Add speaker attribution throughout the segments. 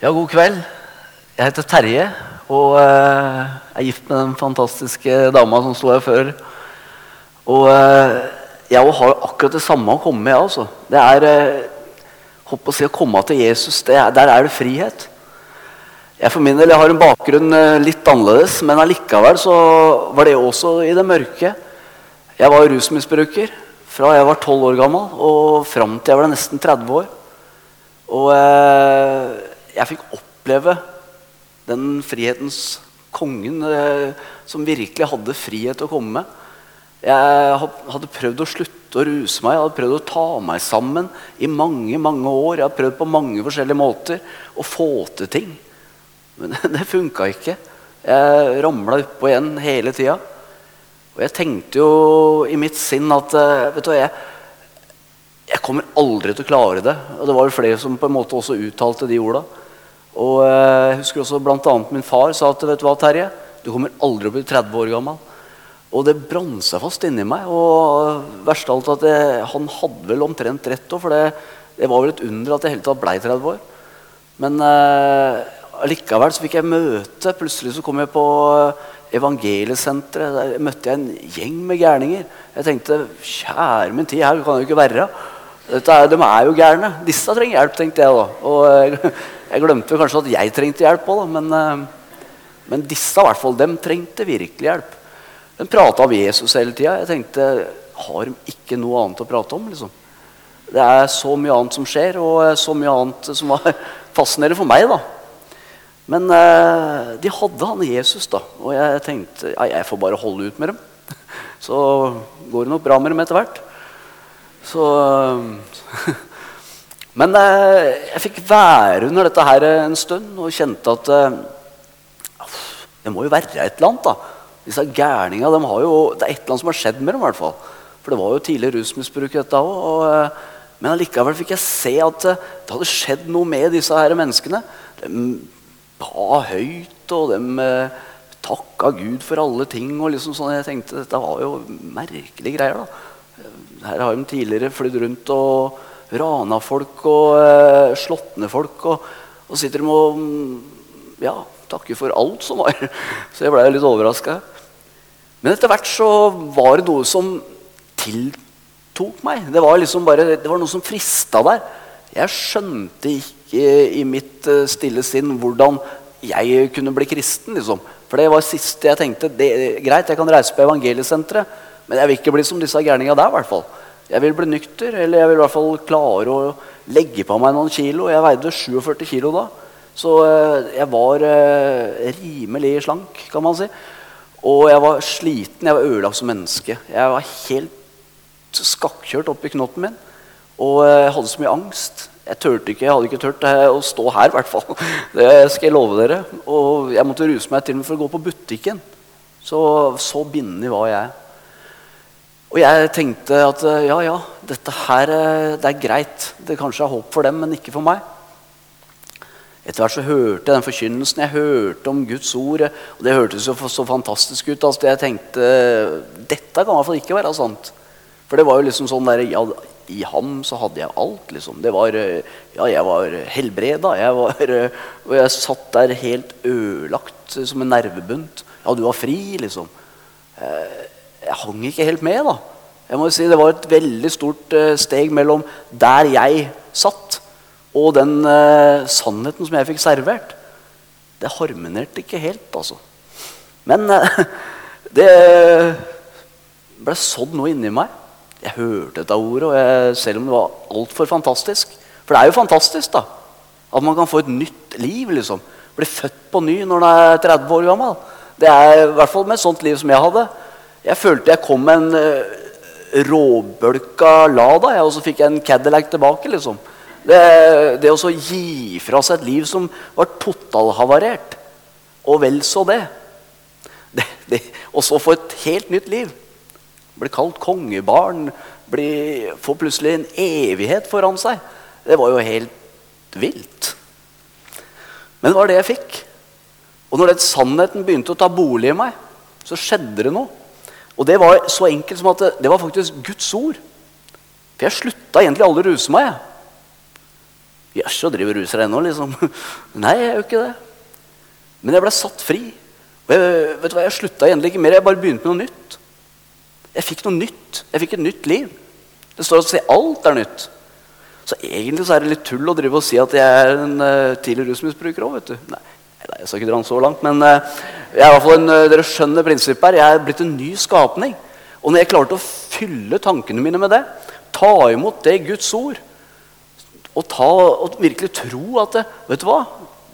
Speaker 1: Ja, god kveld. Jeg heter Terje og uh, er gift med den fantastiske dama som sto her før. Og uh, jeg har akkurat det samme å komme med. Altså. Det er uh, å si å komme til Jesus. Er, der er det frihet. Jeg for min del jeg har en bakgrunn eh, litt annerledes, men allikevel så var det også i det mørke. Jeg var rusmisbruker fra jeg var 12 år gammel og fram til jeg var nesten 30 år. Og eh, jeg fikk oppleve den frihetens kongen eh, som virkelig hadde frihet til å komme med. Jeg hadde prøvd å slutte å ruse meg, jeg hadde prøvd å ta meg sammen i mange mange år. Jeg hadde prøvd på mange forskjellige måter å få til ting. Men det funka ikke. Jeg ramla oppå igjen hele tida. Og jeg tenkte jo i mitt sinn at eh, vet du, jeg, jeg kommer aldri til å klare det. Og det var jo flere som på en måte også uttalte de orda. Og eh, jeg husker også bl.a. min far sa at vet du hva, Terje, du kommer aldri å bli 30 år gammel. Og det brant seg fast inni meg. Og verst av alt at jeg, han hadde vel omtrent rett òg, for det, det, var vel et under at jeg hele tatt ble 30 år. Men eh, likevel så fikk jeg møte. Plutselig så kom jeg på evangeliesenteret. Der møtte jeg en gjeng med gærninger. Jeg tenkte kjære min tid, her kan det jo ikke være. Er, de er jo gærne. Disse trenger hjelp, tenkte jeg da. Og jeg, glemte kanskje at jeg trengte hjelp òg, men, eh, men, disse i hvert fall, dem trengte virkelig hjelp. De prata om Jesus hele tida. Jeg tenkte har de ikke noe annet å prate om? liksom? Det er så mye annet som skjer, og så mye annet som var fascinerende for meg. da. Men eh, de hadde han Jesus, da. Og jeg tenkte ja, jeg får bare holde ut med dem. Så går det nok bra med dem etter hvert. Så Men eh, jeg fikk være under dette her en stund og kjente at eh, det må jo være et eller annet. da. Disse gærninga, de har jo, Det er et eller annet som har skjedd med dem. I hvert fall. For det var jo tidlig rusmisbruk. dette også, eh, Men allikevel fikk jeg se at det hadde skjedd noe med disse her menneskene. De ba høyt, og de takka Gud for alle ting. og liksom sånn, Jeg tenkte dette var jo merkelige greier. da. Her har de tidligere flydd rundt og rana folk og eh, slått ned folk. Og, og sitter de og mm, ja, takker for alt som var. Så jeg ble litt overraska. Men etter hvert så var det noe som tiltok meg. Det var liksom bare, det var noe som frista der. Jeg skjønte ikke i mitt uh, stille sinn hvordan jeg kunne bli kristen. liksom. For det var siste jeg tenkte. Det, greit, jeg kan reise på evangeliesenteret. Men jeg vil ikke bli som disse gærninga der. I hvert fall. Jeg vil bli nykter, eller jeg vil i hvert fall klare å legge på meg noen kilo. Jeg veide 47 kilo da, så eh, jeg var eh, rimelig slank, kan man si. Og jeg var sliten, jeg var ødelagt som menneske. Jeg var helt skakkjørt oppi knotten min. Og jeg eh, hadde så mye angst. Jeg tørte ikke, jeg hadde ikke turt å stå her, i hvert fall. Det skal jeg love dere. Og jeg måtte ruse meg til og med for å gå på butikken. Så, så bindende var jeg. Og jeg tenkte at eh, ja, ja, dette her eh, det er greit. Det kanskje er håp for dem, men ikke for meg. Etter hvert så hørte jeg den forkynnelsen. Jeg hørte om Guds ord. Og det hørtes jo så fantastisk ut. Altså, jeg tenkte dette kan i hvert fall ikke være sant. For det var jo liksom sånn der, ja, I ham så hadde jeg alt. liksom. Det var, eh, ja, Jeg var helbreda. Jeg var, og jeg satt der helt ødelagt som en nervebunt. Ja, du var fri, liksom. Eh, jeg hang ikke helt med. da. Jeg må si Det var et veldig stort uh, steg mellom der jeg satt, og den uh, sannheten som jeg fikk servert. Det harmonerte ikke helt, altså. Men uh, det ble sådd noe inni meg. Jeg hørte dette ordet, jeg, selv om det var altfor fantastisk For det er jo fantastisk da, at man kan få et nytt liv. liksom. Bli født på ny når man er 30 år gammel. Det er i hvert fall med et sånt liv som jeg hadde. Jeg følte jeg kom med en uh, råbølka Lada, jeg, og så fikk jeg en Cadillac tilbake. liksom. Det, det å gi fra seg et liv som var totalhavarert, og vel så det. det, det og så få et helt nytt liv. Bli kalt kongebarn. Bli, få plutselig en evighet foran seg. Det var jo helt vilt. Men det var det jeg fikk. Og når den sannheten begynte å ta bolig i meg, så skjedde det noe. Og det var så enkelt som at det, det var faktisk Guds ord. For jeg slutta egentlig aldri å ruse meg. Jøss, og driver ruser ennå, liksom. Nei, jeg gjør ikke det. Men jeg ble satt fri. Og jeg, vet du hva, jeg slutta egentlig ikke mer. Jeg bare begynte med noe nytt. Jeg fikk noe nytt. Jeg fikk et nytt liv. Det står at alt er nytt. Så egentlig så er det litt tull å drive og si at jeg er en uh, tidligere rusmisbruker òg. Nei, nei, jeg skal ikke dra den så langt. Men uh, jeg er hvert fall en, uh, dere skjønner prinsippet her. Jeg er blitt en ny skapning. Og når jeg klarte å fylle tankene mine med det, ta imot det Guds ord, og, ta, og virkelig tro at det, Vet du hva?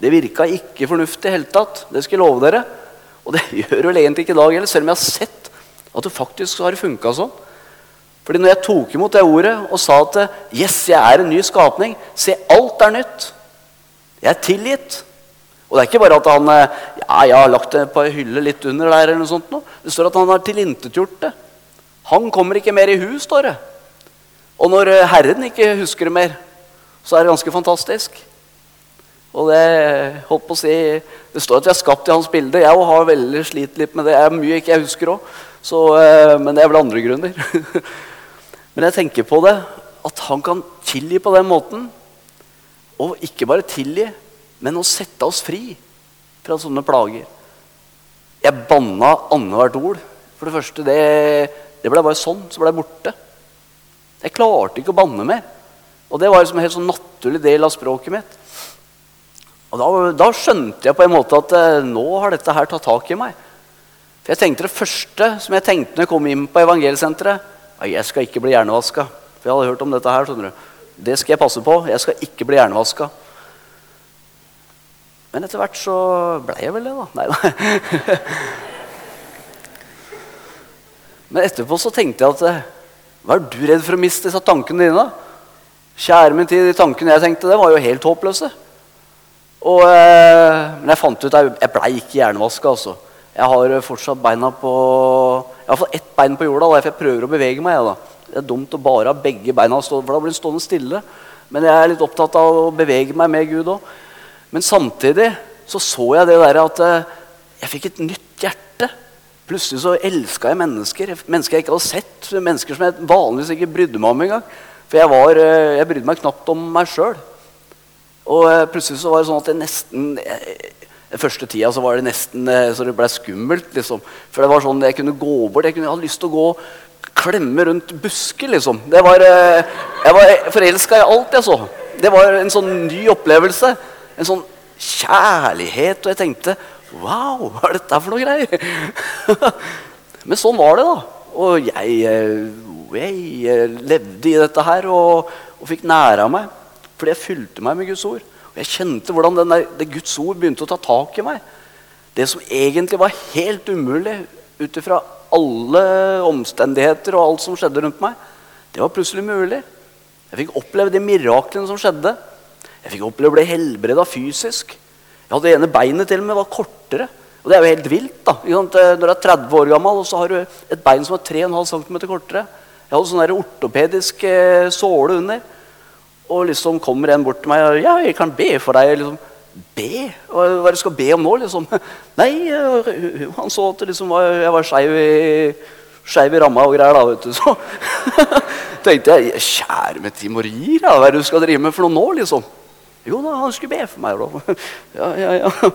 Speaker 1: Det virka ikke fornuftig i hele tatt. Det skal jeg love dere. Og det gjør vel egentlig ikke i dag heller, selv om jeg har sett at det faktisk har funka sånn. Fordi når jeg tok imot det ordet og sa at yes, jeg er en ny skapning Se, alt er nytt. Jeg er tilgitt. Og det er ikke bare at han ja, jeg har lagt det på ei hylle litt under der. eller noe sånt. Nå. Det står at han har tilintetgjort det. Han kommer ikke mer i hus, står det. Og når Herren ikke husker det mer, så er det ganske fantastisk. Og det holdt på å si, det står at vi er skapt i hans bilde. Jeg har veldig slitt litt med det. Jeg er mye ikke jeg husker òg. Eh, men det er vel andre grunner. men jeg tenker på det, at han kan tilgi på den måten. Og ikke bare tilgi, men å sette oss fri fra sånne plager. Jeg banna annethvert ord. For det første, det, det ble bare sånn. Så ble jeg borte. Jeg klarte ikke å banne mer. Og det var liksom en helt sånn naturlig del av språket mitt. Og da, da, skjønte jeg på en måte at eh, nå har dette her tatt tak i meg. For jeg tenkte Det første som jeg tenkte når jeg kom inn på evangelsenteret Jeg skal ikke bli hjernevaska. For jeg hadde hørt om dette her. Det skal jeg passe på. Jeg skal ikke bli hjernevaska. Men etter hvert så ble jeg vel det, da. Nei da. Men etterpå så tenkte jeg at eh, Hva er du redd for å miste disse tankene dine? Kjære min tid, de tankene jeg tenkte, det var jo helt håpløse. Og, eh, men jeg fant ut at jeg blei ikke hjernevaska. Altså. Jeg har fortsatt beina på Jeg har fått ett bein på jorda, derfor jeg prøver å bevege meg. Da. Det er dumt å bare ha begge beina, for da blir en stående stille. Men jeg er litt opptatt av å bevege meg med Gud òg. Men samtidig så så jeg det der at eh, jeg fikk et nytt hjerte. Plutselig så elska jeg mennesker. Mennesker jeg ikke hadde sett. Mennesker som jeg vanligvis ikke brydde meg om engang. For jeg, var, eh, jeg brydde meg knapt om meg sjøl. Og eh, plutselig så var det sånn at det nesten Den første tida så var det nesten så det ble skummelt. liksom. For det var sånn jeg kunne gå bort. Jeg kunne ha lyst til å gå klemme rundt busker, liksom. Det var, jeg var forelska i alt jeg så. Det var en sånn ny opplevelse. En sånn kjærlighet. Og jeg tenkte Wow, hva er dette for noe greier? Men sånn var det, da. Og jeg jeg eh, levde i dette her og, og fikk næra meg. Fordi jeg fylte meg med Guds ord. Og jeg kjente hvordan der, det Guds ord begynte å ta tak i meg. Det som egentlig var helt umulig ut ifra alle omstendigheter og alt som skjedde rundt meg, det var plutselig mulig. Jeg fikk oppleve de miraklene som skjedde. Jeg fikk oppleve å bli helbreda fysisk. Jeg hadde ene beinet til og med var kortere. Og det er jo helt vilt. da. Når du er 30 år gammel og så har du et bein som er 3,5 cm kortere. Jeg hadde sånn ortopedisk eh, såle under. Og liksom kommer en bort til meg og ja, jeg kan be for deg. Liksom, be? Hva er det du skal be om nå? liksom? Nei, han så at liksom, jeg var skeiv i, skeiv i ramma og greier. da, vet du. Så tenkte jeg kjære med timorier, hva er det du skal drive med for noe nå? liksom? Jo da, han skulle be for meg. da. Ja, ja, ja.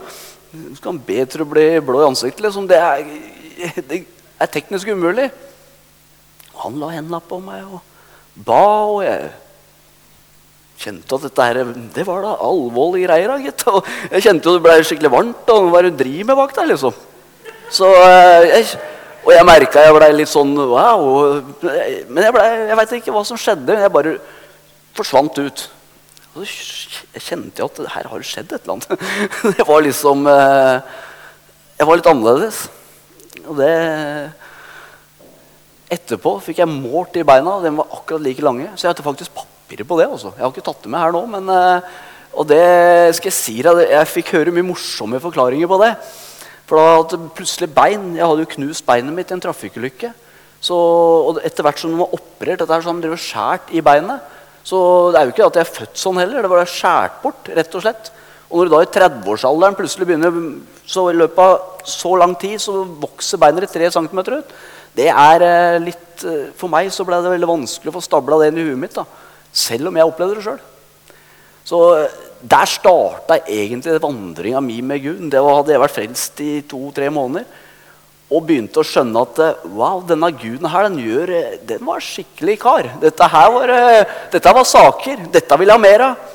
Speaker 1: Skal han be til å bli blå i ansiktet? liksom? Det er, det er teknisk umulig. Han la hendene på meg og ba, og jeg kjente at dette her, det var da alvorlige greier. gitt. Og jeg kjente jo det ble skikkelig varmt. og Hva er det du driver med bak der? liksom? Så eh, jeg, Og jeg merka jeg ble litt sånn wow. Men jeg, ble, jeg veit ikke hva som skjedde. Jeg bare forsvant ut. Og så kjente jeg at her har det skjedd et eller annet. Det var liksom eh, Jeg var litt annerledes. Og det Etterpå fikk jeg målt i beina. De var akkurat like lange. Så jeg hadde faktisk papirer på det. Også. Jeg har ikke tatt det med her nå. Men, eh, og det skal Jeg si deg, jeg fikk høre mye morsomme forklaringer på det. For da hadde plutselig bein. Jeg hadde jo knust beinet mitt i en trafikkulykke. Og etter hvert som de var operert, dette her, så de var skjært i beinet. Så det er jo ikke at jeg er født sånn heller. Det var skjært bort, rett og slett. Og når du da i 30-årsalderen plutselig begynner så i løpet av så lang tid så vokser beinet ditt 3 cm ut, det er eh, litt, eh, For meg så ble det veldig vanskelig å få stabla det inn i huet mitt. da, Selv om jeg opplevde det sjøl. Så eh, der starta egentlig vandringa mi med Gud. Det hadde jeg vært frelst i to-tre måneder. Og begynte å skjønne at eh, wow, denne guden her, den, gjør, eh, den var skikkelig kar. Dette her var, dette var saker. Dette vil jeg ha mer av.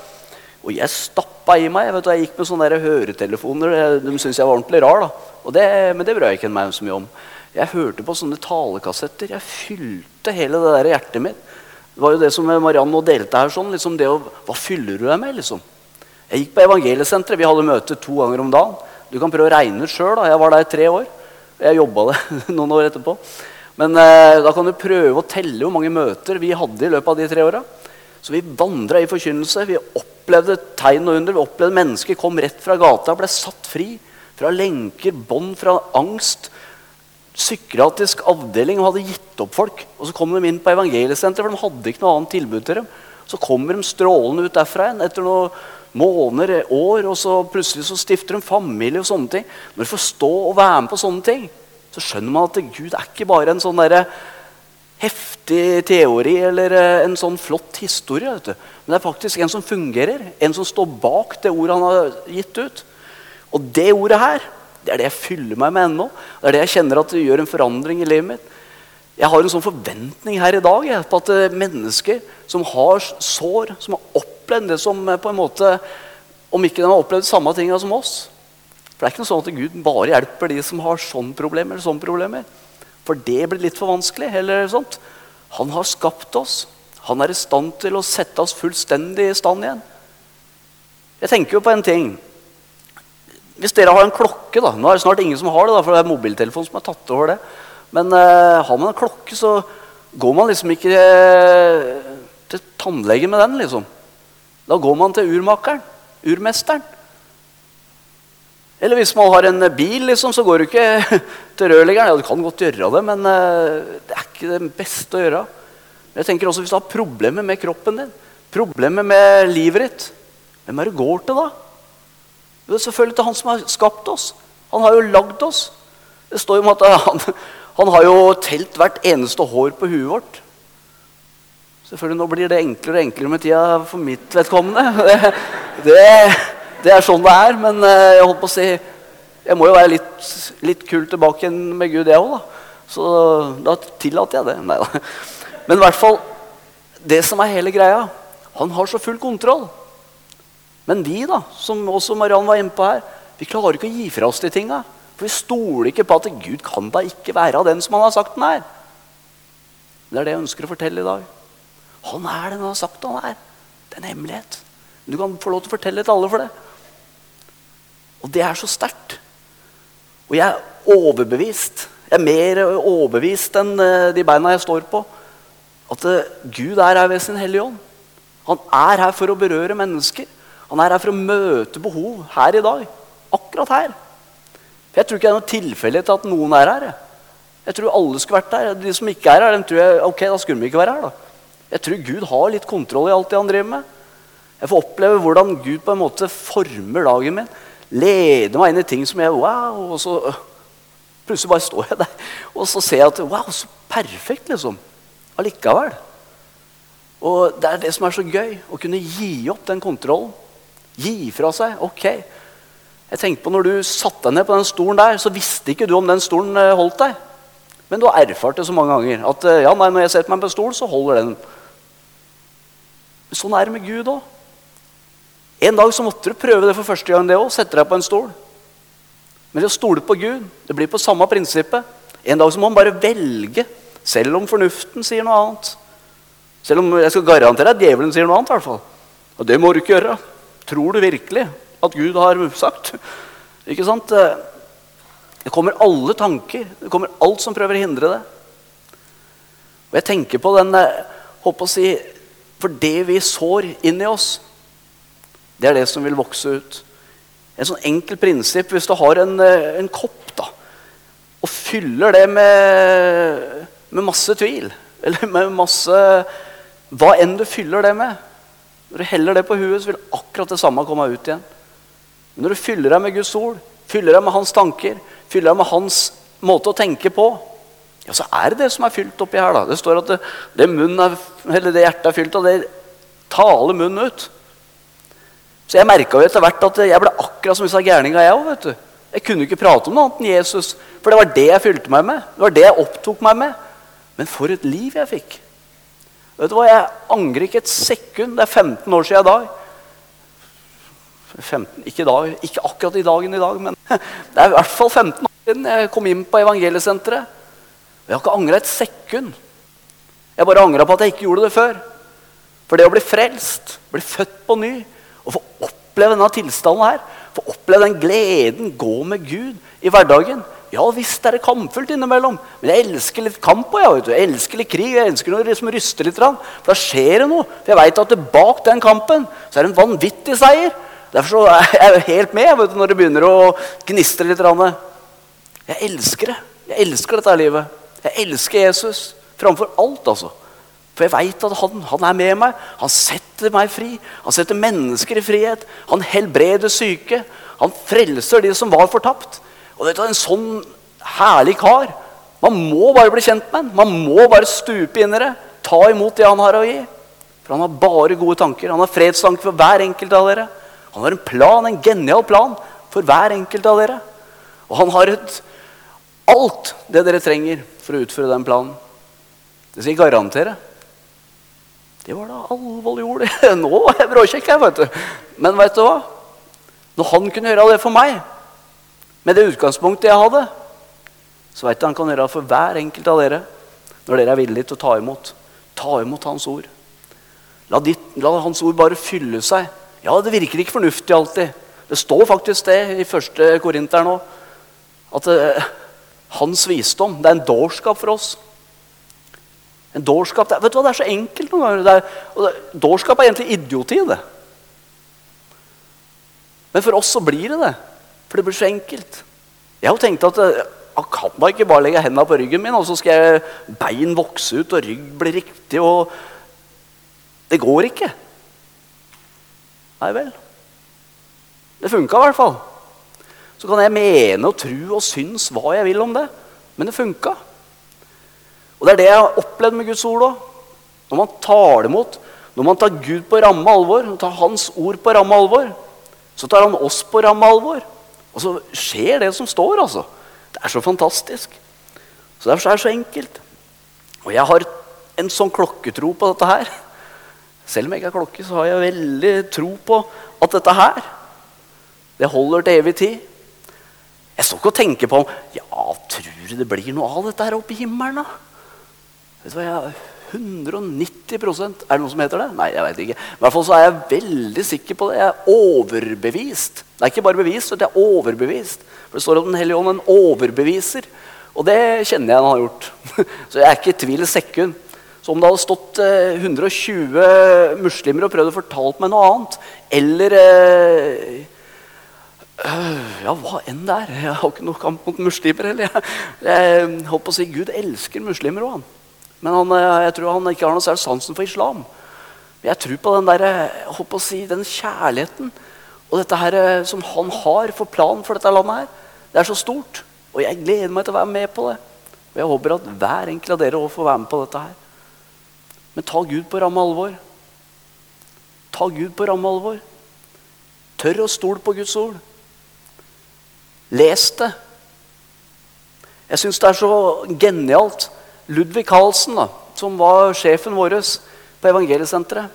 Speaker 1: Og jeg stappa i meg. Vet, jeg gikk med sånne høretelefoner. De syntes jeg var ordentlig rar. Det, men det brød jeg ikke meg så mye om. Jeg hørte på sånne talekassetter. Jeg fylte hele det der hjertet mitt. Det var jo det som Mariann nå delte her. sånn, liksom det å, Hva fyller du deg med? liksom? Jeg gikk på evangeliesenteret. Vi hadde møte to ganger om dagen. Du kan prøve å regne ut sjøl. Jeg var der i tre år. Jeg jobba det noen år etterpå. Men eh, da kan du prøve å telle hvor mange møter vi hadde i løpet av de tre åra. Så vi vandra i forkynnelse. Vi opplevde tegn og under. Vi opplevde mennesker kom rett fra gata, ble satt fri fra lenker, bånd fra angst psykiatrisk avdeling og hadde gitt opp folk. Og Så kom de inn på evangeliesenteret, for de hadde ikke noe annet tilbud til dem. Så kommer de strålende ut derfra igjen etter noen måneder, år, og så plutselig så stifter de familie. og sånne ting. Når du får stå og være med på sånne ting, så skjønner man at Gud er ikke bare en sånn der heftig teori eller eh, en sånn flott historie. Men det er faktisk en som fungerer, en som står bak det ordet han har gitt ut. Og det ordet her det er det jeg fyller meg med ennå. Det er det jeg kjenner at det gjør en forandring i livet mitt. Jeg har en sånn forventning her i dag jeg, på at eh, mennesker som har sår, som har opplevd det som eh, på en måte Om ikke de har opplevd samme tinga som oss. For det er ikke noe sånn at Gud bare hjelper de som har sånne problemer. eller sånne problemer. For det blir litt for vanskelig. eller sånt. Han har skapt oss. Han er i stand til å sette oss fullstendig i stand igjen. Jeg tenker jo på en ting. Hvis dere har en klokke da, Nå er det snart ingen som har det, da, for det er mobiltelefonen som har tatt over det. Men eh, har man en klokke, så går man liksom ikke eh, til tannlegen med den. liksom. Da går man til urmakeren. Urmesteren. Eller hvis man har en bil, liksom, så går du ikke til rørleggeren. Ja, du kan godt gjøre det, men uh, det er ikke det beste å gjøre. Jeg tenker også Hvis du har problemer med kroppen din, problemer med livet ditt, hvem er det går til da? Det er selvfølgelig til han som har skapt oss. Han har jo lagd oss. Det står jo om at han, han har jo telt hvert eneste hår på huet vårt. Selvfølgelig Nå blir det enklere og enklere med tida for mitt vedkommende. Det, det, det er sånn det er. Men eh, jeg holdt på å si jeg må jo være litt, litt kul tilbake med Gud, jeg òg. Så da tillater jeg det. Nei da. Men i hvert fall, det som er hele greia Han har så full kontroll. Men vi, da, som også Mariann var inne på her, vi klarer ikke å gi fra oss de tinga. For vi stoler ikke på at Gud kan da ikke være av den som han har sagt den er. Det er det jeg ønsker å fortelle i dag. Han er den han har sagt han er. Det er en hemmelighet. Du kan få lov til å fortelle til alle for det. Og det er så sterkt. Og jeg er overbevist. Jeg er mer overbevist enn eh, de beina jeg står på. At eh, Gud er her ved sin Hellige Ånd. Han er her for å berøre mennesker. Han er her for å møte behov her i dag. Akkurat her. For Jeg tror ikke det er noe tilfelle til at noen er her. Jeg tror alle skulle vært der. De som ikke er her, de tror jeg, ok, da skulle de ikke være her. da. Jeg tror Gud har litt kontroll i alt det han driver med. Jeg får oppleve hvordan Gud på en måte former dagen min. Leder meg inn i ting som jeg Wow! Og så plutselig bare står jeg der. Og så ser jeg at Wow, så perfekt, liksom. Allikevel. Og det er det som er så gøy. Å kunne gi opp den kontrollen. Gi fra seg. Ok. Jeg tenkte på Når du satte deg ned på den stolen der, så visste ikke du om den stolen eh, holdt deg. Men du har erfart det så mange ganger at eh, ja, nei, når jeg setter meg på en stol, så holder den. Sånn er det med Gud òg. En dag så måtte du prøve det for første gang. det også, Sette deg på en stol. Men det å stole på Gud det blir på samme prinsippet. En dag så må man bare velge, selv om fornuften sier noe annet. Selv om jeg skal garantere at djevelen sier noe annet. I hvert fall. Og det må du ikke gjøre. Tror du virkelig at Gud har sagt? Ikke sant? Det kommer alle tanker. Det kommer alt som prøver å hindre det. Og jeg tenker på den håper å si, For det vi sår inni oss, det er det som vil vokse ut. En sånn enkel prinsipp hvis du har en, en kopp da, og fyller det med, med masse tvil, eller med masse Hva enn du fyller det med, når du heller det på huet, så vil akkurat det samme komme ut igjen. Men når du fyller deg med Guds ord, fyller deg med hans tanker, fyller deg med hans måte å tenke på, ja, så er det det som er fylt oppi her. da. Det står at det, det, er, det hjertet er fylt av, det taler munnen ut. Så jeg merka etter hvert at jeg ble akkurat som disse gærninga, jeg òg. Jeg kunne ikke prate om noe annet enn Jesus, for det var det jeg fylte meg med. Det var det jeg opptok meg med. Men for et liv jeg fikk. Vet du hva, Jeg angrer ikke et sekund. Det er 15 år siden i dag. 15, ikke, dag, ikke akkurat i dagen i dag, men det er i hvert fall 15 år siden jeg kom inn på evangeliesenteret. Jeg har ikke angra et sekund. Jeg bare angra på at jeg ikke gjorde det før. For det å bli frelst, bli født på ny og få oppleve denne tilstanden her, få oppleve den gleden, gå med Gud i hverdagen Ja visst er det kampfullt innimellom, men jeg elsker litt kamp òg. Jeg, jeg elsker litt krig, jeg elsker når det liksom ryster litt. For da skjer det noe. For jeg veit at bak den kampen så er det en vanvittig seier. Derfor er jeg helt med vet når det begynner å gnistre litt. Jeg elsker det. Jeg elsker dette livet. Jeg elsker Jesus framfor alt, altså. For jeg veit at han, han, er med meg. Han setter meg fri. Han setter mennesker i frihet. Han helbreder syke. Han frelser de som var fortapt. Og vet du, En sånn herlig kar Man må bare bli kjent med ham. Man må bare stupe inn i det. Ta imot det han har å gi. For han har bare gode tanker. Han har fredstanker for hver enkelt av dere. Han har en plan, en genial plan for hver enkelt av dere. Og han har et, alt det dere trenger for å utføre den planen. Det skal jeg garantere. Det var da alvorlig ord. Nå var jeg bråkjekk her, vet. Men vet du hva? Når han kunne gjøre det for meg, med det utgangspunktet jeg hadde, så vet du han kan gjøre det for hver enkelt av dere når dere er villige til å ta imot. Ta imot hans ord. La, ditt, la hans ord bare fylle seg. Ja, det virker ikke fornuftig alltid. Det står faktisk det i første Korinter nå. At uh, hans visdom det er en dårskap for oss. En dårskap det, vet du hva, det er så enkelt noen ganger. Er, det, dårskap er egentlig idioti. det. Men for oss så blir det det. For det blir så enkelt. Jeg har jo tenkt at jeg kan da ikke bare legge hendene på ryggen min, og så skal jeg bein vokse ut og rygg bli riktig. og Det går ikke. Nei vel. Det funka i hvert fall. Så kan jeg mene og tro og synes hva jeg vil om det. Men det funka. Og det er det jeg har opplevd med Guds ord òg. Når man tar det imot, når man tar Gud på ramme alvor, når man tar Hans ord på ramme alvor, så tar han oss på ramme alvor. Og så skjer det som står, altså. Det er så fantastisk. Så Derfor er det så enkelt. Og jeg har en sånn klokketro på dette her. Selv om jeg ikke har klokke, så har jeg veldig tro på at dette her, det holder til evig tid. Jeg står ikke og tenker på om ja, tror du det blir noe av dette her oppe i himmelen. da? Vet du hva, jeg 190% Er det noe som heter det? Nei, jeg vet ikke. I hvert fall så er jeg veldig sikker på det. Jeg er overbevist. Det er ikke bare bevist, det er overbevist. For Det står at Den hellige ånd en overbeviser. Og det kjenner jeg han har gjort. Så jeg er ikke i tvil et sekund. Så om det hadde stått 120 eh, muslimer og prøvd å fortalt meg noe annet, eller eh, ja, hva enn det er. Jeg har ikke noe kamp mot muslimer heller. Jeg, jeg på å si Gud elsker muslimer òg, han. Men han, eh, jeg tror han ikke har noe særlig sansen for islam. Men jeg tror på den, der, på å si, den kjærligheten og dette her, eh, som han har for planen for dette landet. her. Det er så stort. Og jeg gleder meg til å være med på det. Og jeg håper at hver enkelt av dere får være med på dette her. Men ta Gud på ramme alvor. Ta Gud på ramme alvor. Tør å stole på Guds ord. Les det. Jeg syns det er så genialt Ludvig Carlsen, da, som var sjefen vår på Evangeliesenteret,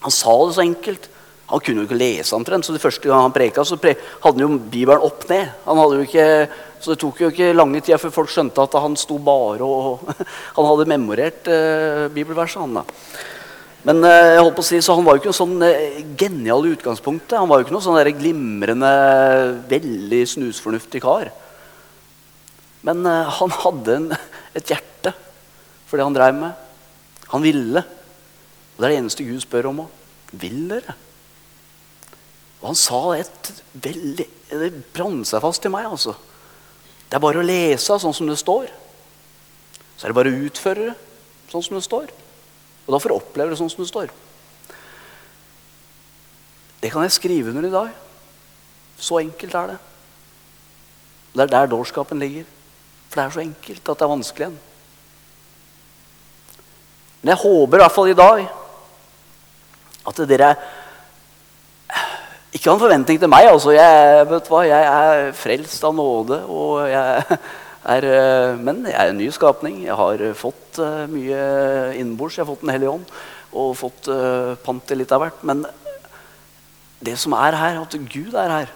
Speaker 1: han sa det så enkelt. Han kunne jo ikke lese omtrent, så det første gang han preka, så pre hadde han jo Bibelen opp ned. Han hadde jo ikke, så det tok jo ikke lange tida før folk skjønte at han sto bare og Han hadde memorert eh, bibelverset, han da. Men eh, jeg på å si, så han var jo ikke noe sånn eh, genial i utgangspunktet. Han var jo ikke noe sånn der glimrende, veldig snusfornuftig kar. Men eh, han hadde en, et hjerte for det han drev med. Han ville. Og det er det eneste Gud spør om òg. Vil dere? Og han sa et veldig Det brant seg fast i meg. altså. Det er bare å lese sånn som det står. Så er det bare å utføre sånn som det står. Og da får du oppleve det sånn som det står. Det kan jeg skrive under i dag. Så enkelt er det. Det er der dårskapen ligger. For det er så enkelt at det er vanskelig igjen. Men jeg håper i hvert fall i dag at dere Ikke har en forventning til meg. altså. Jeg, vet hva, jeg er frelst av nåde. og jeg er, eh, Men jeg er en ny skapning. Jeg har fått uh, mye innenbords. Jeg har fått Den hellige ånd og fått pant til litt av hvert. Men det som er her, at Gud er her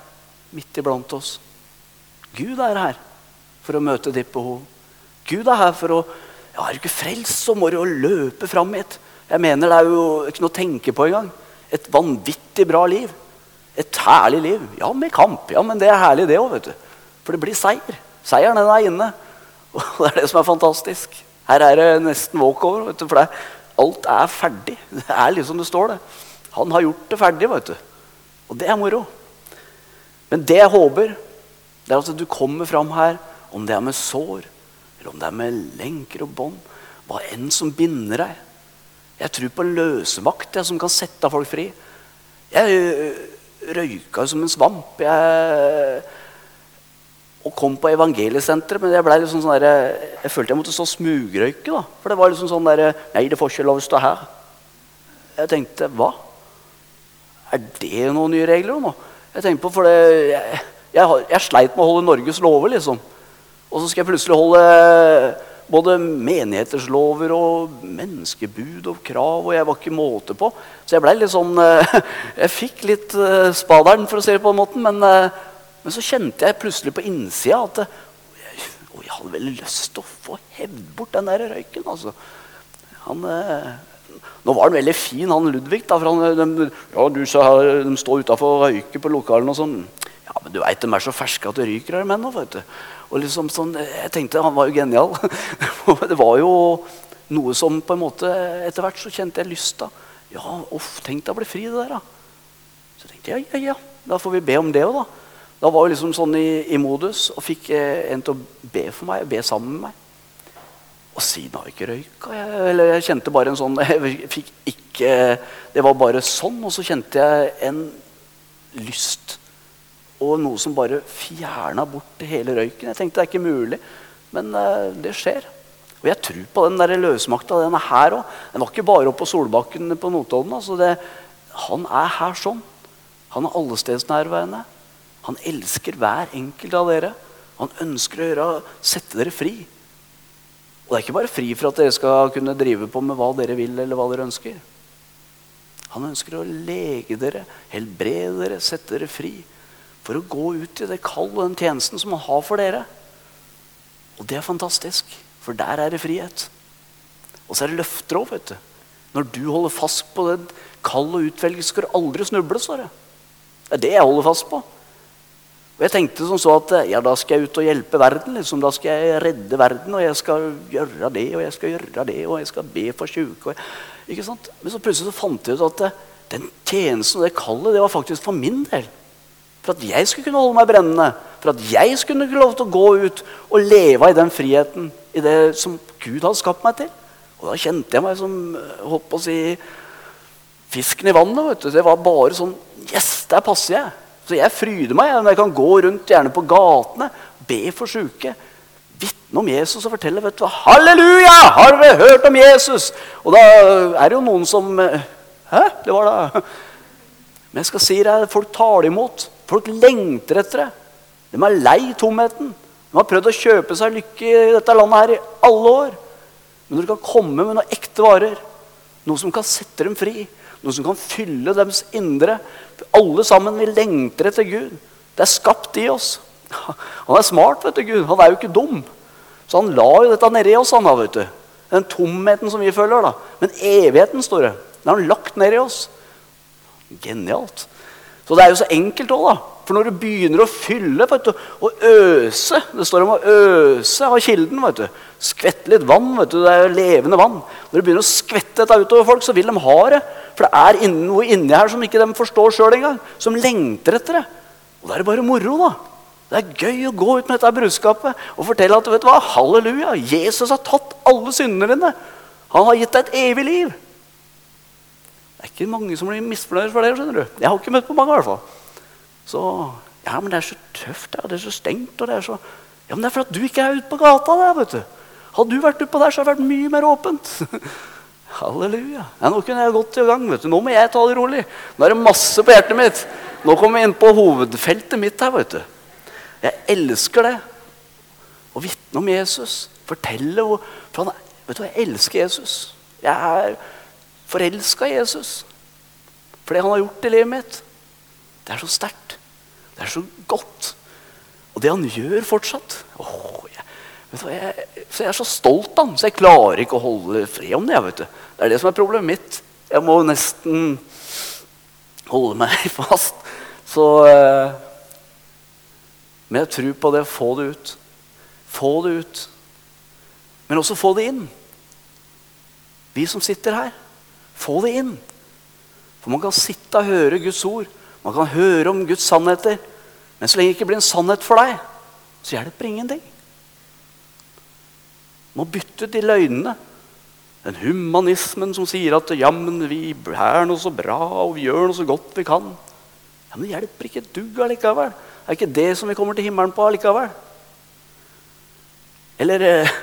Speaker 1: midt iblant oss. Gud er her for å møte ditt behov. Gud er her for å ja, Er du ikke frelst, så må du jo løpe fram hit. Jeg mener Det er jo ikke noe å tenke på engang. Et vanvittig bra liv. Et herlig liv. Ja, med kamp. Ja, men det er herlig, det òg, vet du. For det blir seier. Seieren den er inne. Og det er det som er fantastisk. Her er det nesten walkover. vet du, For det, alt er ferdig. Det er liksom det står, det. Han har gjort det ferdig, vet du. Og det er moro. Men det jeg håper, det er at du kommer fram her, om det er med sår, eller om det er med lenker og bånd, hva enn som binder deg. Jeg tror på en løsemakt jeg, som kan sette folk fri. Jeg øh, røyka som en svamp. Jeg, og kom på evangeliesenteret, men jeg, liksom sånn der, jeg følte jeg måtte stå smugrøyke. da. For det var liksom sånn der, Nei, det får ikke lov å stå her. Jeg tenkte hva? Er det noen nye regler nå? Jeg tenkte på, for det, jeg, jeg, jeg sleit med å holde Norges lover, liksom. Og så skal jeg plutselig holde både menigheters lover og menneskebud og krav, og jeg var ikke måte på. Så jeg ble litt sånn eh, Jeg fikk litt eh, spaderen, for å si det på den måten. Men, eh, men så kjente jeg plutselig på innsida at å, jeg hadde veldig lyst til å få hevd bort den der røyken. altså. Han, nå var han veldig fin, han Ludvig. da, for han, de, ja, du sa de står utafor og røyker på lokalene og sånn. Ja, men du veit de er så ferske at det ryker her, menn. Og liksom sånn, jeg tenkte Han var jo genial. det var jo noe som på en måte Etter hvert så kjente jeg lyst. Ja, uff, tenk deg å bli fri, det der. da. Så tenkte jeg ja, ja, ja, da får vi be om det òg, da. Da var jeg liksom sånn i, i modus og fikk eh, en til å be for meg, be sammen med meg. Og siden har jeg ikke røyka. Jeg, eller jeg kjente bare en sånn jeg fikk ikke, Det var bare sånn. Og så kjente jeg en lyst og noe som bare fjerna bort hele røyken. Jeg tenkte det er ikke mulig, men eh, det skjer. Og jeg tror på den der løsmakta. Den er her òg. Den var ikke bare oppe på Solbakken på Notodden. Altså det, han er her sånn. Han er allestedsnærværende. Han elsker hver enkelt av dere. Han ønsker å gjøre, sette dere fri. Og det er ikke bare fri for at dere skal kunne drive på med hva dere vil, eller hva dere ønsker. Han ønsker å lege dere, helbrede dere, sette dere fri for å gå ut i det kall og den tjenesten som han har for dere. Og det er fantastisk, for der er det frihet. Og så er det løfter òg, vet du. Når du holder fast på det kall og utvelgelse, skal du aldri snuble, står det. Det er det jeg holder fast på. Og jeg tenkte som så at ja, da skal jeg ut og hjelpe verden. Liksom. Da skal jeg redde verden, og jeg skal gjøre det og jeg skal gjøre det, og jeg skal be for sjuke. Ikke sant? Men så plutselig så fant jeg ut at den tjenesten og det kallet, det var faktisk for min del. For at jeg skulle kunne holde meg brennende. For at jeg skulle kunne lov til å gå ut og leve i den friheten. I det som Gud hadde skapt meg til. Og da kjente jeg meg som holdt på å si, fisken i vannet. Det var bare sånn Yes, der passer jeg. Så jeg fryder meg når jeg kan gå rundt gjerne på gatene, be for syke. Vitne om Jesus og fortelle vet du, Halleluja! Har dere hørt om Jesus? Og da er det jo noen som Hæ? Det var da Men jeg skal si deg, folk tar det imot. Folk lengter etter det. De er lei tomheten. De har prøvd å kjøpe seg lykke i dette landet her i alle år. Men når du kan komme med noen ekte varer, noe som kan sette dem fri, noe som kan fylle deres indre Alle sammen vi lengter etter Gud. Det er skapt i oss. Han er smart, vet du, Gud. Han er jo ikke dum. Så han la jo dette nedi oss. han da, vet du. Den tomheten som vi føler. da. Men evigheten, står det. Den har han lagt ned i oss. Genialt. Så det er jo så enkelt òg, da. For når du begynner å fylle vet du, og øse Det står om å øse av kilden. vet du. Skvette litt vann. vet du, Det er jo levende vann. Når du begynner å skvette dette utover folk, så vil de ha det. For det er noe inni her som ikke de forstår sjøl engang. Som lengter etter det. Og da er det bare moro, da. Det er gøy å gå ut med dette budskapet og fortelle at vet du hva, halleluja, Jesus har tatt alle syndene dine. Han har gitt deg et evig liv. Det er ikke mange som blir misfornøyd for det. skjønner du. Jeg har ikke møtt på mange. i hvert fall. Så ja, men det er så tøft der, det er så stengt. og det er så... Ja, men det er fordi du ikke er ute på gata der. vet du. Hadde du vært utpå der, så hadde det vært mye mer åpent. Halleluja. Ja, nå kunne jeg gått i gang. vet du. Nå må jeg ta det rolig. Nå er det masse på hjertet mitt. Nå kommer vi inn på hovedfeltet mitt her. vet du. Jeg elsker det. Å vitne om Jesus. Fortelle hvor for han, Vet du Jeg elsker Jesus. Jeg er forelska i Jesus. For det han har gjort i livet mitt, det er så sterkt. Det er så godt. Og det han gjør fortsatt åh, jeg, vet du jeg, jeg er så stolt av ham, så jeg klarer ikke å holde fred om det. vet du. Det er det som er problemet mitt. Jeg må nesten holde meg fast. Så eh, Men jeg tror på det. Få det ut. Få det ut. Men også få det inn. Vi som sitter her, få det inn. For man kan sitte og høre Guds ord. Man kan høre om Guds sannheter. Men så lenge det ikke blir en sannhet for deg, så hjelper ingenting. Du må bytte ut de løgnene. Den humanismen som sier at jammen vi er noe så bra og vi gjør noe så godt vi kan. Ja, Men det hjelper ikke et dugg allikevel. Er ikke det som vi kommer til himmelen på allikevel. Eller eh,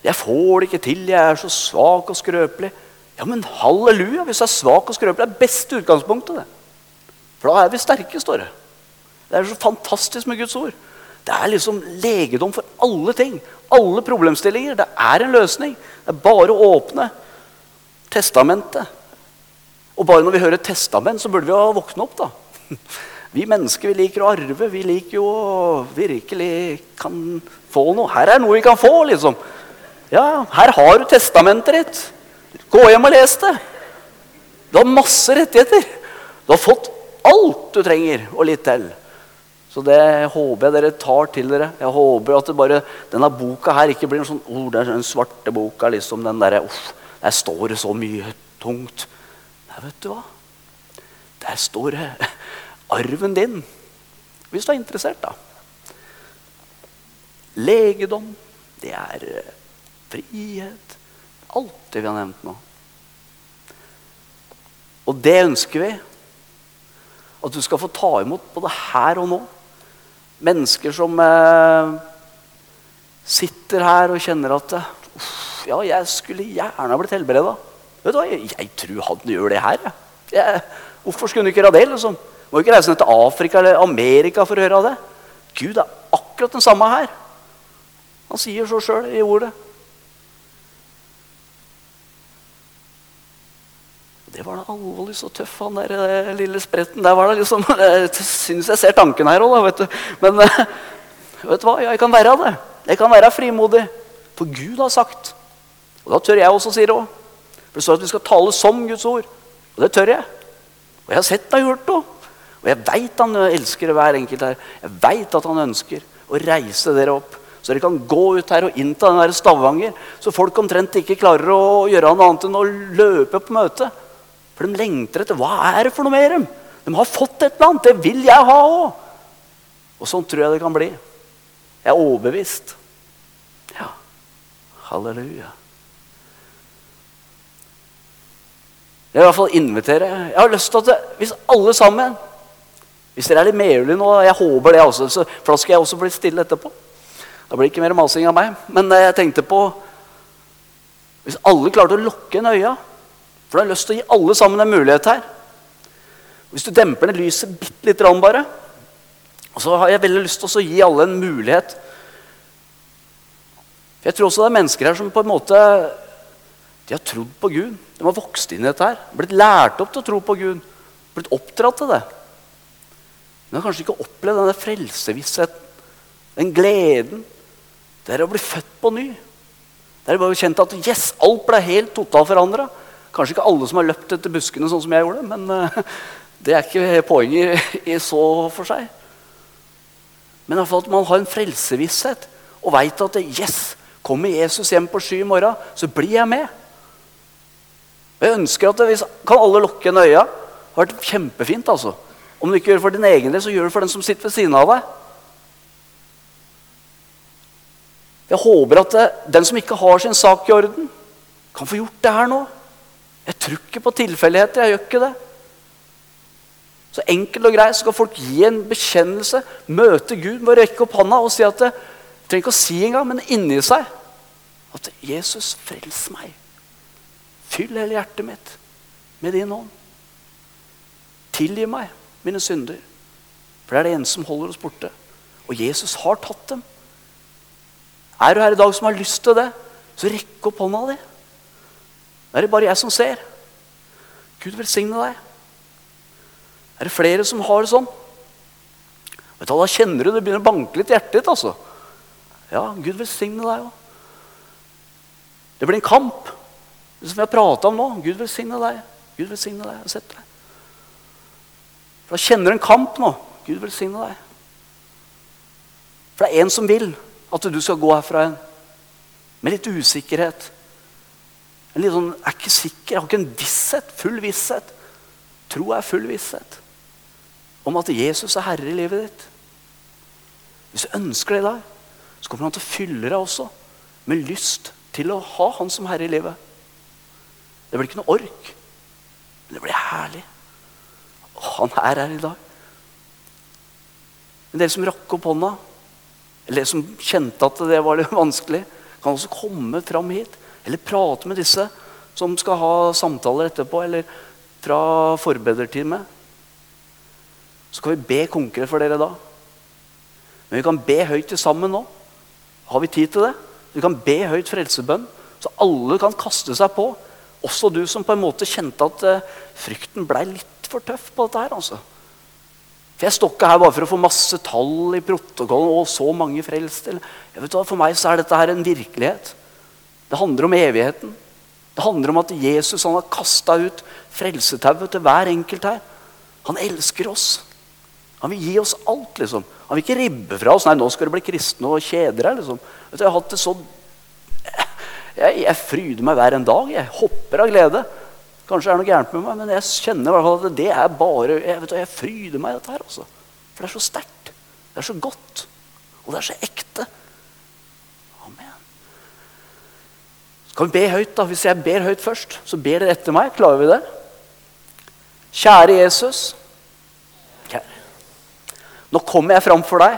Speaker 1: 'Jeg får det ikke til, jeg er så svak og skrøpelig'. Ja, men halleluja! Hvis du er svak og skrøpelig, er beste utgangspunktet. det. For da er vi sterke, står det. Det er så fantastisk med Guds ord. Det er liksom legedom for alle ting. Alle problemstillinger. Det er en løsning. Det er bare å åpne testamentet. Og bare når vi hører testament, så burde vi ha våkne opp, da. Vi mennesker vi liker å arve. Vi liker jo å virkelig kan få noe. Her er noe vi kan få, liksom. Ja, her har du testamentet ditt. Gå hjem og les det. Du har masse rettigheter. Du har fått alt du trenger, og litt til. Så det håper jeg dere tar til dere. Jeg håper at bare, denne boka her ikke blir en sånn oh, det er den svarte boka. liksom den der, oh, Der står det så mye tungt. Nei, vet du hva? Der står det arven din. Hvis du er interessert, da. Legedom, det er eh, frihet. Alt det vi har nevnt nå. Og det ønsker vi. At du skal få ta imot både her og nå. Mennesker som eh, sitter her og kjenner at uff, Ja, jeg skulle gjerne blitt helbreda. Vet du hva, jeg, jeg, tror han gjør det her. Jeg, hvorfor skulle han ikke gjøre det? liksom? Må ikke reise ned til Afrika eller Amerika for å høre det. Gud er akkurat den samme her. Han sier så sjøl i ordet. Det var da alvorlig så tøff, han der eh, lille spretten. Der var det liksom, Jeg syns jeg ser tanken her òg, vet du. Men eh, vet du hva? jeg kan være det. Jeg kan være frimodig. For Gud har sagt. Og da tør jeg også si det òg. For det står at vi skal tale som Guds ord. Og det tør jeg. Og jeg har sett det og hørt det Og jeg veit han elsker hver enkelt her. Jeg veit at han ønsker å reise dere opp. Så dere kan gå ut her og innta den der Stavanger. Så folk omtrent ikke klarer å gjøre noe annet enn å løpe på møtet. For de lengter etter hva er det for noe dem. De har fått et eller annet. Det vil jeg ha òg. Og sånn tror jeg det kan bli. Jeg er overbevist. Ja. Halleluja. Jeg vil i hvert fall invitere. Jeg har lyst til at hvis alle sammen Hvis dere er litt medgjørlige nå, jeg håper det også, så, for da skal jeg også bli stille etterpå. Da blir det ikke mer masing av meg. Men jeg tenkte på Hvis alle klarte å lukke en øya for du har lyst til å gi alle sammen en mulighet her. Hvis du demper ned lyset bitte lite grann bare, så har jeg veldig lyst til å gi alle en mulighet. For Jeg tror også det er mennesker her som på en måte de har trodd på Gud. De har vokst inn i dette her. Blitt lært opp til å tro på Gud. Blitt oppdratt til det. Men de har kanskje ikke opplevd denne frelsevissheten, den gleden. Det er å bli født på ny. Det er bare kjent at yes, alt ble helt totalt forandra. Kanskje ikke alle som har løpt etter buskene sånn som jeg gjorde, men uh, det er ikke poenget i, så for seg. Men i hvert fall at man har en frelsevisshet og veit at yes, kommer Jesus hjem på sky i morgen, så blir jeg med. Jeg ønsker at hvis, Kan alle lukke en øya? Det har vært kjempefint. altså. Om du ikke gjør det for din egen del, så gjør det for den som sitter ved siden av deg. Jeg håper at det, eh, den som ikke har sin sak i orden, kan få gjort det her nå. Jeg tror ikke på tilfeldigheter. Jeg gjør ikke det. Så enkelt og greit skal folk gi en bekjennelse, møte Gud med å rekke opp hånda og si at det, trenger ikke å si engang, men inni seg at 'Jesus, frels meg'. Fyll hele hjertet mitt med din ånd. Tilgi meg mine synder. For det er det eneste som holder oss borte. Og Jesus har tatt dem. Er du her i dag som har lyst til det, så rekk opp hånda di. Er det bare jeg som ser. Gud velsigne deg. Er det flere som har det sånn? Vet du, Da kjenner du det begynner å banke litt i hjertet ditt. altså. Ja, Gud velsigne deg òg. Det blir en kamp, det som vi har prata om nå. Gud velsigne deg. Gud velsigne deg. Sett deg. For Da kjenner du en kamp nå. Gud velsigne deg. For det er en som vil at du skal gå herfra med litt usikkerhet. En litt sånn, Jeg er ikke sikker, jeg har ikke en visshet, full visshet. Tro er full visshet om at Jesus er herre i livet ditt. Hvis du ønsker det i dag, så kommer han til å fylle deg også med lyst til å ha han som herre i livet. Det blir ikke noe ork, men det blir herlig. Han er her i dag. Men dere som rakk opp hånda, eller dere som kjente at det var litt vanskelig, kan også komme fram hit. Eller prate med disse som skal ha samtaler etterpå, eller fra forbederteamet. Så kan vi be konkret for dere da. Men vi kan be høyt til sammen nå. Har vi tid til det? Vi kan be høyt frelsebønn, så alle kan kaste seg på. Også du som på en måte kjente at uh, frykten blei litt for tøff på dette her. altså. For Jeg står ikke her bare for å få masse tall i protokollen og så mange hva, For meg så er dette her en virkelighet. Det handler om evigheten. Det handler om at Jesus han har kasta ut frelsetauet til hver enkelt her. Han elsker oss. Han vil gi oss alt. liksom. Han vil ikke ribbe fra oss. Nei, nå skal du bli kristne og kjede deg. liksom. Vet du, jeg har hatt det så... Jeg, jeg fryder meg hver en dag. Jeg hopper av glede. Kanskje det er noe gærent med meg, men jeg kjenner i hvert fall at det er bare Jeg, vet jeg fryder meg i dette her. altså. For det er så sterkt. Det er så godt. Og det er så ekte. Amen. Så kan vi be høyt, da. Hvis jeg ber høyt først, så ber dere etter meg. Klarer vi det? Kjære Jesus. Nå kommer jeg fram for deg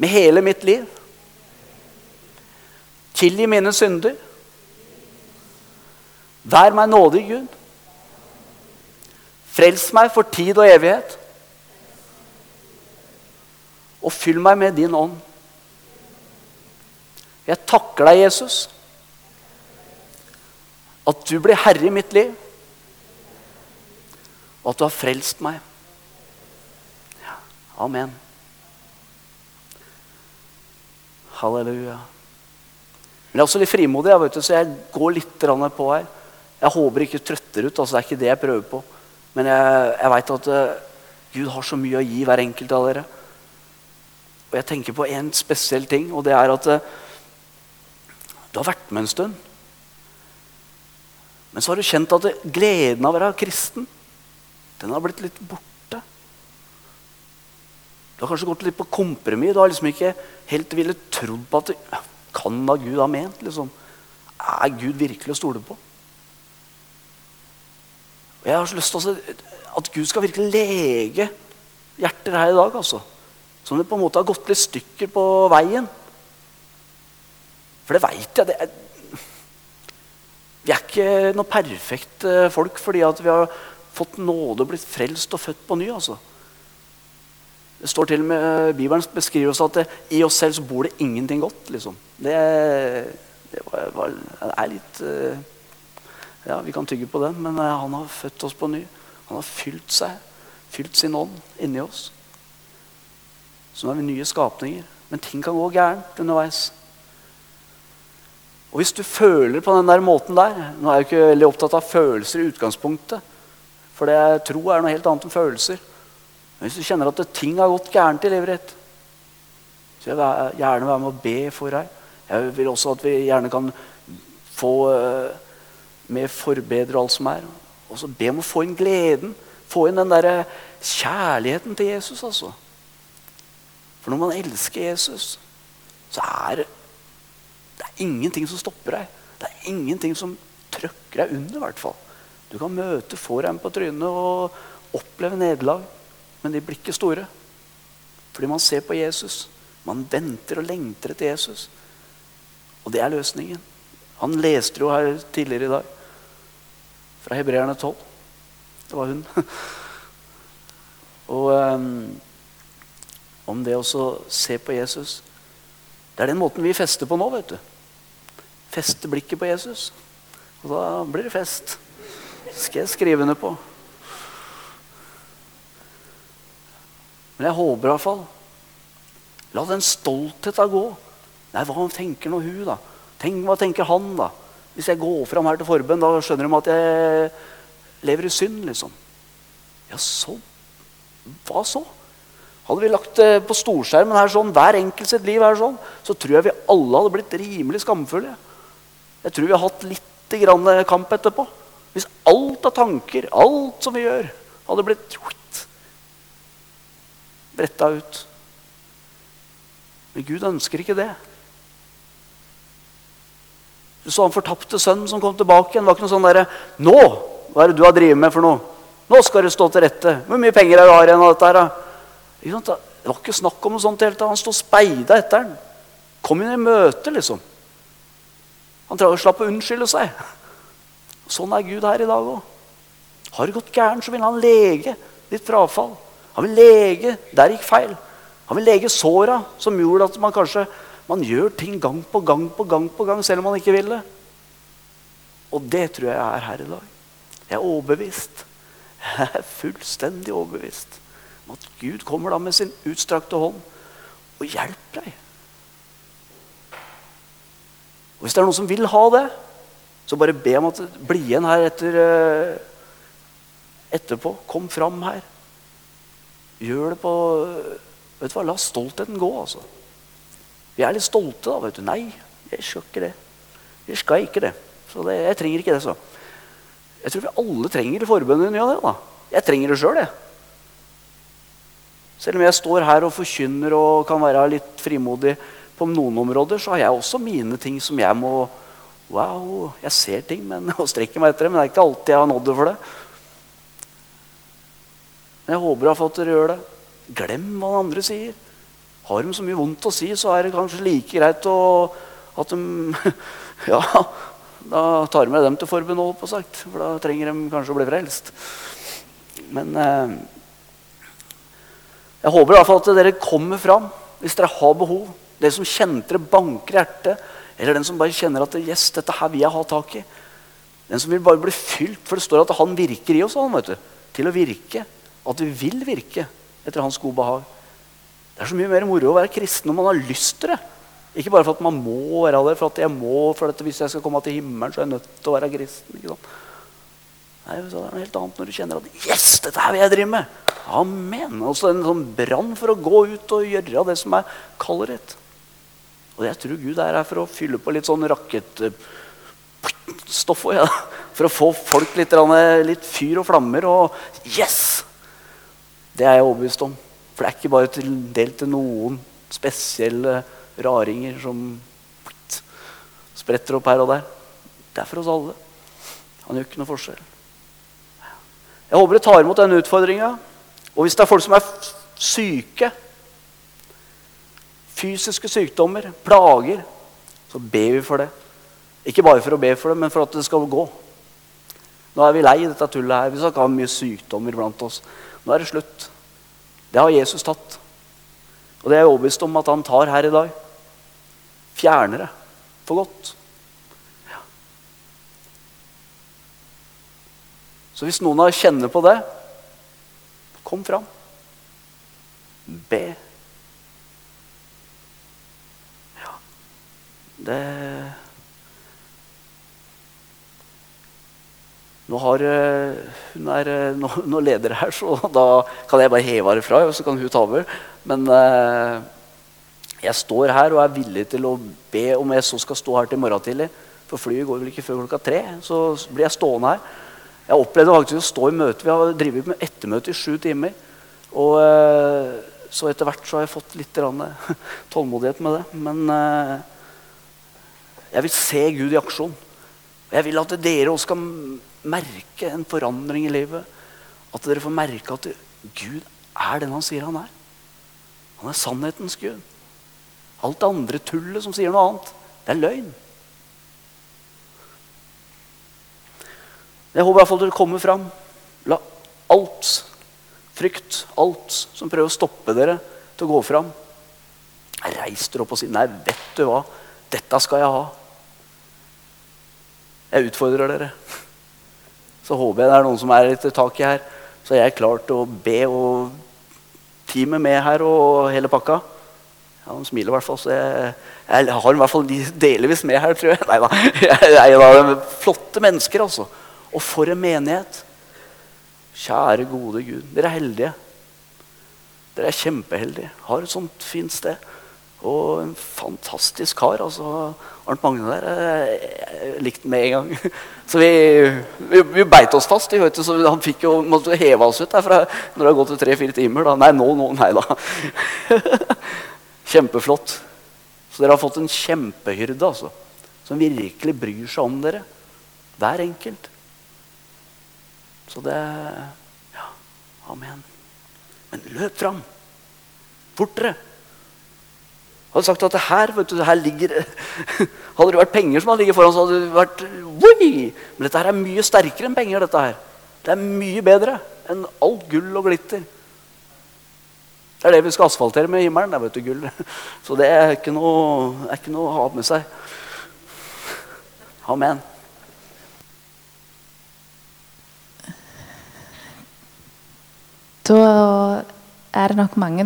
Speaker 1: med hele mitt liv. Tilgi mine synder. Vær meg nådig, Gud. Frels meg for tid og evighet. Og fyll meg med din ånd. Jeg takker deg, Jesus, at du blir herre i mitt liv, og at du har frelst meg. Amen. Halleluja. Men jeg er også litt frimodig, jeg vet så jeg går litt på her. Jeg håper ikke trøtter ut. altså Det er ikke det jeg prøver på. Men jeg, jeg veit at uh, Gud har så mye å gi hver enkelt av dere. Og jeg tenker på en spesiell ting, og det er at uh, du har vært med en stund. Men så har du kjent at gleden av å være kristen den har blitt litt borte. Du har kanskje gått litt på kompromiss. Du har liksom ikke helt villet trodd på at det, Kan da Gud ha ment? liksom? Er Gud virkelig å stole på? Og Jeg har så lyst til at Gud skal virkelig lege hjerter her i dag. altså. Som det på en måte har gått litt stykker på veien. For det veit jeg. Det er, vi er ikke noe perfekte folk fordi vi har fått nåde og blitt frelst og født på ny. altså. Det står til og med Bibelen beskriver oss at det, i oss selv så bor det ingenting godt. liksom. Det, det var, var, er litt uh, Ja, vi kan tygge på den, men uh, han har født oss på ny. Han har fylt seg, fylt sin ånd inni oss. Så nå er vi nye skapninger. Men ting kan gå gærent underveis. Og hvis du føler på den der måten der Nå er jeg ikke veldig opptatt av følelser i utgangspunktet. For det jeg tror er noe helt annet enn følelser. Men hvis du kjenner at ting har gått gærent i livet ditt, så jeg gjerne være med å be for deg. Jeg vil også at vi gjerne kan få uh, med forbedre alt som er. Og så be om å få inn gleden. Få inn den der kjærligheten til Jesus. altså. For når man elsker Jesus, så er det, det er ingenting som stopper deg. Det er ingenting som trøkker deg under. hvert fall. Du kan møte foran på trynet og oppleve nederlag. Men de blir ikke store. Fordi man ser på Jesus. Man venter og lengter etter Jesus. Og det er løsningen. Han leste jo her tidligere i dag. Fra Hebreerne 12. Det var hun. Og um, om det å se på Jesus Det er den måten vi fester på nå. vet du. Feste blikket på Jesus. Og da blir det fest. skal jeg skrive ned på. Men jeg håper iallfall La den stoltheten gå. Nei, hva tenker nå hun, da? Tenk, hva tenker han, da? Hvis jeg går fram her til forbønn, da skjønner de at jeg lever i synd, liksom. Ja, så Hva så? Hadde vi lagt det på storskjermen her sånn, hver enkelt sitt liv her sånn, så tror jeg vi alle hadde blitt rimelig skamfulle. Jeg tror vi har hatt litt grann kamp etterpå. Hvis alt av tanker, alt som vi gjør, hadde blitt bretta ut. Men Gud ønsker ikke det. Du så han fortapte sønnen som kom tilbake igjen. Det var ikke noe sånn derre 'Nå! Hva er det du har drevet med for noe?' 'Nå skal du stå til rette.' 'Hvor mye penger er du har igjen av dette her, da?' Det var ikke snakk om noe sånt. Helt. Han sto speida etter den. Kom inn i møte, liksom. Han slapp å unnskylde seg. Sånn er Gud her i dag òg. Har det gått gærent, så vil han lege ditt frafall. Han vil lege der gikk feil. Han vil lege såra som gjorde at man kanskje man gjør ting gang på gang på gang på gang selv om man ikke vil det. Og det tror jeg er her i dag. Jeg er overbevist. Jeg er fullstendig overbevist om at Gud kommer da med sin utstrakte hånd og hjelper deg. Og Hvis det er noen som vil ha det, så bare be om at bli igjen her etter, eh, etterpå. Kom fram her. Gjør det på Vet du hva, La stoltheten gå, altså. Vi er litt stolte, da. vet du. Nei, jeg skal ikke det. Jeg skal ikke det. Så det, jeg trenger ikke det, så. Jeg tror vi alle trenger forbønn i ny og ne. Jeg trenger det sjøl, jeg. Selv om jeg står her og forkynner og kan være litt frimodig på noen områder, så har jeg også mine ting som jeg må Wow, jeg ser ting men, og strekker meg etter det, men det er ikke alltid jeg har nådd det for det. Men jeg håper at dere gjør det. Glem hva den andre sier. Har de så mye vondt å si, så er det kanskje like greit å, at de Ja, da tar vi dem til forbund, på sagt, for da trenger de kanskje å bli frelst. Men eh, jeg håper i hvert fall at dere kommer fram hvis dere har behov. Dere som kjente det banker i hjertet, eller den som bare kjenner at yes, dette her vil jeg ha tak i. Den som vil bare bli fylt, for det står at han virker i oss han, vet du, til å virke. At vi vil virke etter hans gode behag. Det er så mye mer moro å være kristen når man har lyst til det. Ikke bare for at man må være det, for at jeg må, for at hvis jeg skal komme til himmelen, så er jeg nødt til å være kristen. ikke sant? Nei, Det er noe helt annet når du kjenner at Yes, dette her vil jeg drive med! Amen! Altså en sånn brann for å gå ut og gjøre det som er kallet ditt. Og jeg tror Gud er her for å fylle på litt sånn rakettstoff ja. For å få folk litt, litt fyr og flammer og Yes! Det er jeg overbevist om. For det er ikke bare til del til noen spesielle raringer som spretter opp her og der. Det er for oss alle. Han gjør ikke noe forskjell. Jeg håper du tar imot denne utfordringa. Og hvis det er folk som er syke, fysiske sykdommer, plager, så ber vi for det. Ikke bare for å be for det, men for at det skal gå. Nå er vi lei dette tullet her. Vi skal ikke ha mye sykdommer blant oss. Nå er det slutt. Det har Jesus tatt. Og det er jeg overbevist om at han tar her i dag. Fjerner det for godt. Ja. Så hvis noen kjenner på det, kom fram. Be. Ja, det Nå, har, eh, hun er eh, nå, nå leder her, så da kan jeg bare heve henne fra, og så kan hun ta over. Men eh, jeg står her og er villig til å be om jeg så skal stå her til morgen tidlig. For flyet går vel ikke før klokka tre. Så blir jeg stående her. Jeg opplevde faktisk å stå i møte. Vi har drevet med ettermøte i sju timer. Og eh, så etter hvert så har jeg fått litt tålmodighet med det. Men eh, jeg vil se Gud i aksjon. Jeg vil at dere også skal merke en forandring i livet. At dere får merke at Gud er den han sier han er. Han er sannhetens Gud. Alt det andre tullet som sier noe annet, det er løgn. Jeg håper i hvert fall dere kommer fram. La alt, frykt, alt som prøver å stoppe dere til å gå fram, reis dere opp og si nei, vet du hva, dette skal jeg ha. Jeg utfordrer dere. Så håper jeg det er noen som er litt tak i her. Så jeg er klar til å be og teamet med her og hele pakka. Ja, Han smiler i hvert fall, så jeg, jeg har i hvert fall de delvis med her, tror jeg. Nei da. Jeg jeg, jeg, flotte mennesker, altså. Og for en menighet. Kjære, gode Gud. Dere er heldige. Dere er kjempeheldige. Har et sånt fint sted. Og en fantastisk kar. altså Arnt Magne der. Likte med en gang. Så vi, vi, vi beit oss fast. Vi, hørte så han fikk jo, måtte heve oss ut derfra når det har gått tre-fire timer. Da. Nei, nå, nå, nei da. Kjempeflott. Så dere har fått en kjempehyrde altså, som virkelig bryr seg om dere. Hver enkelt. Så det Ja, amen. Men løp fram. Fortere. Hadde sagt at det her, vet du, det her ligger Hadde det vært penger som hadde ligget foran, så hadde det vært Wii! Men dette her er mye sterkere enn penger. dette her. Det er mye bedre enn alt gull og glitter. Det er det vi skal asfaltere med himmelen. Det, vet du, gull. Så det er ikke noe, er ikke noe å ha med seg. Amen.
Speaker 2: Da er det nok mange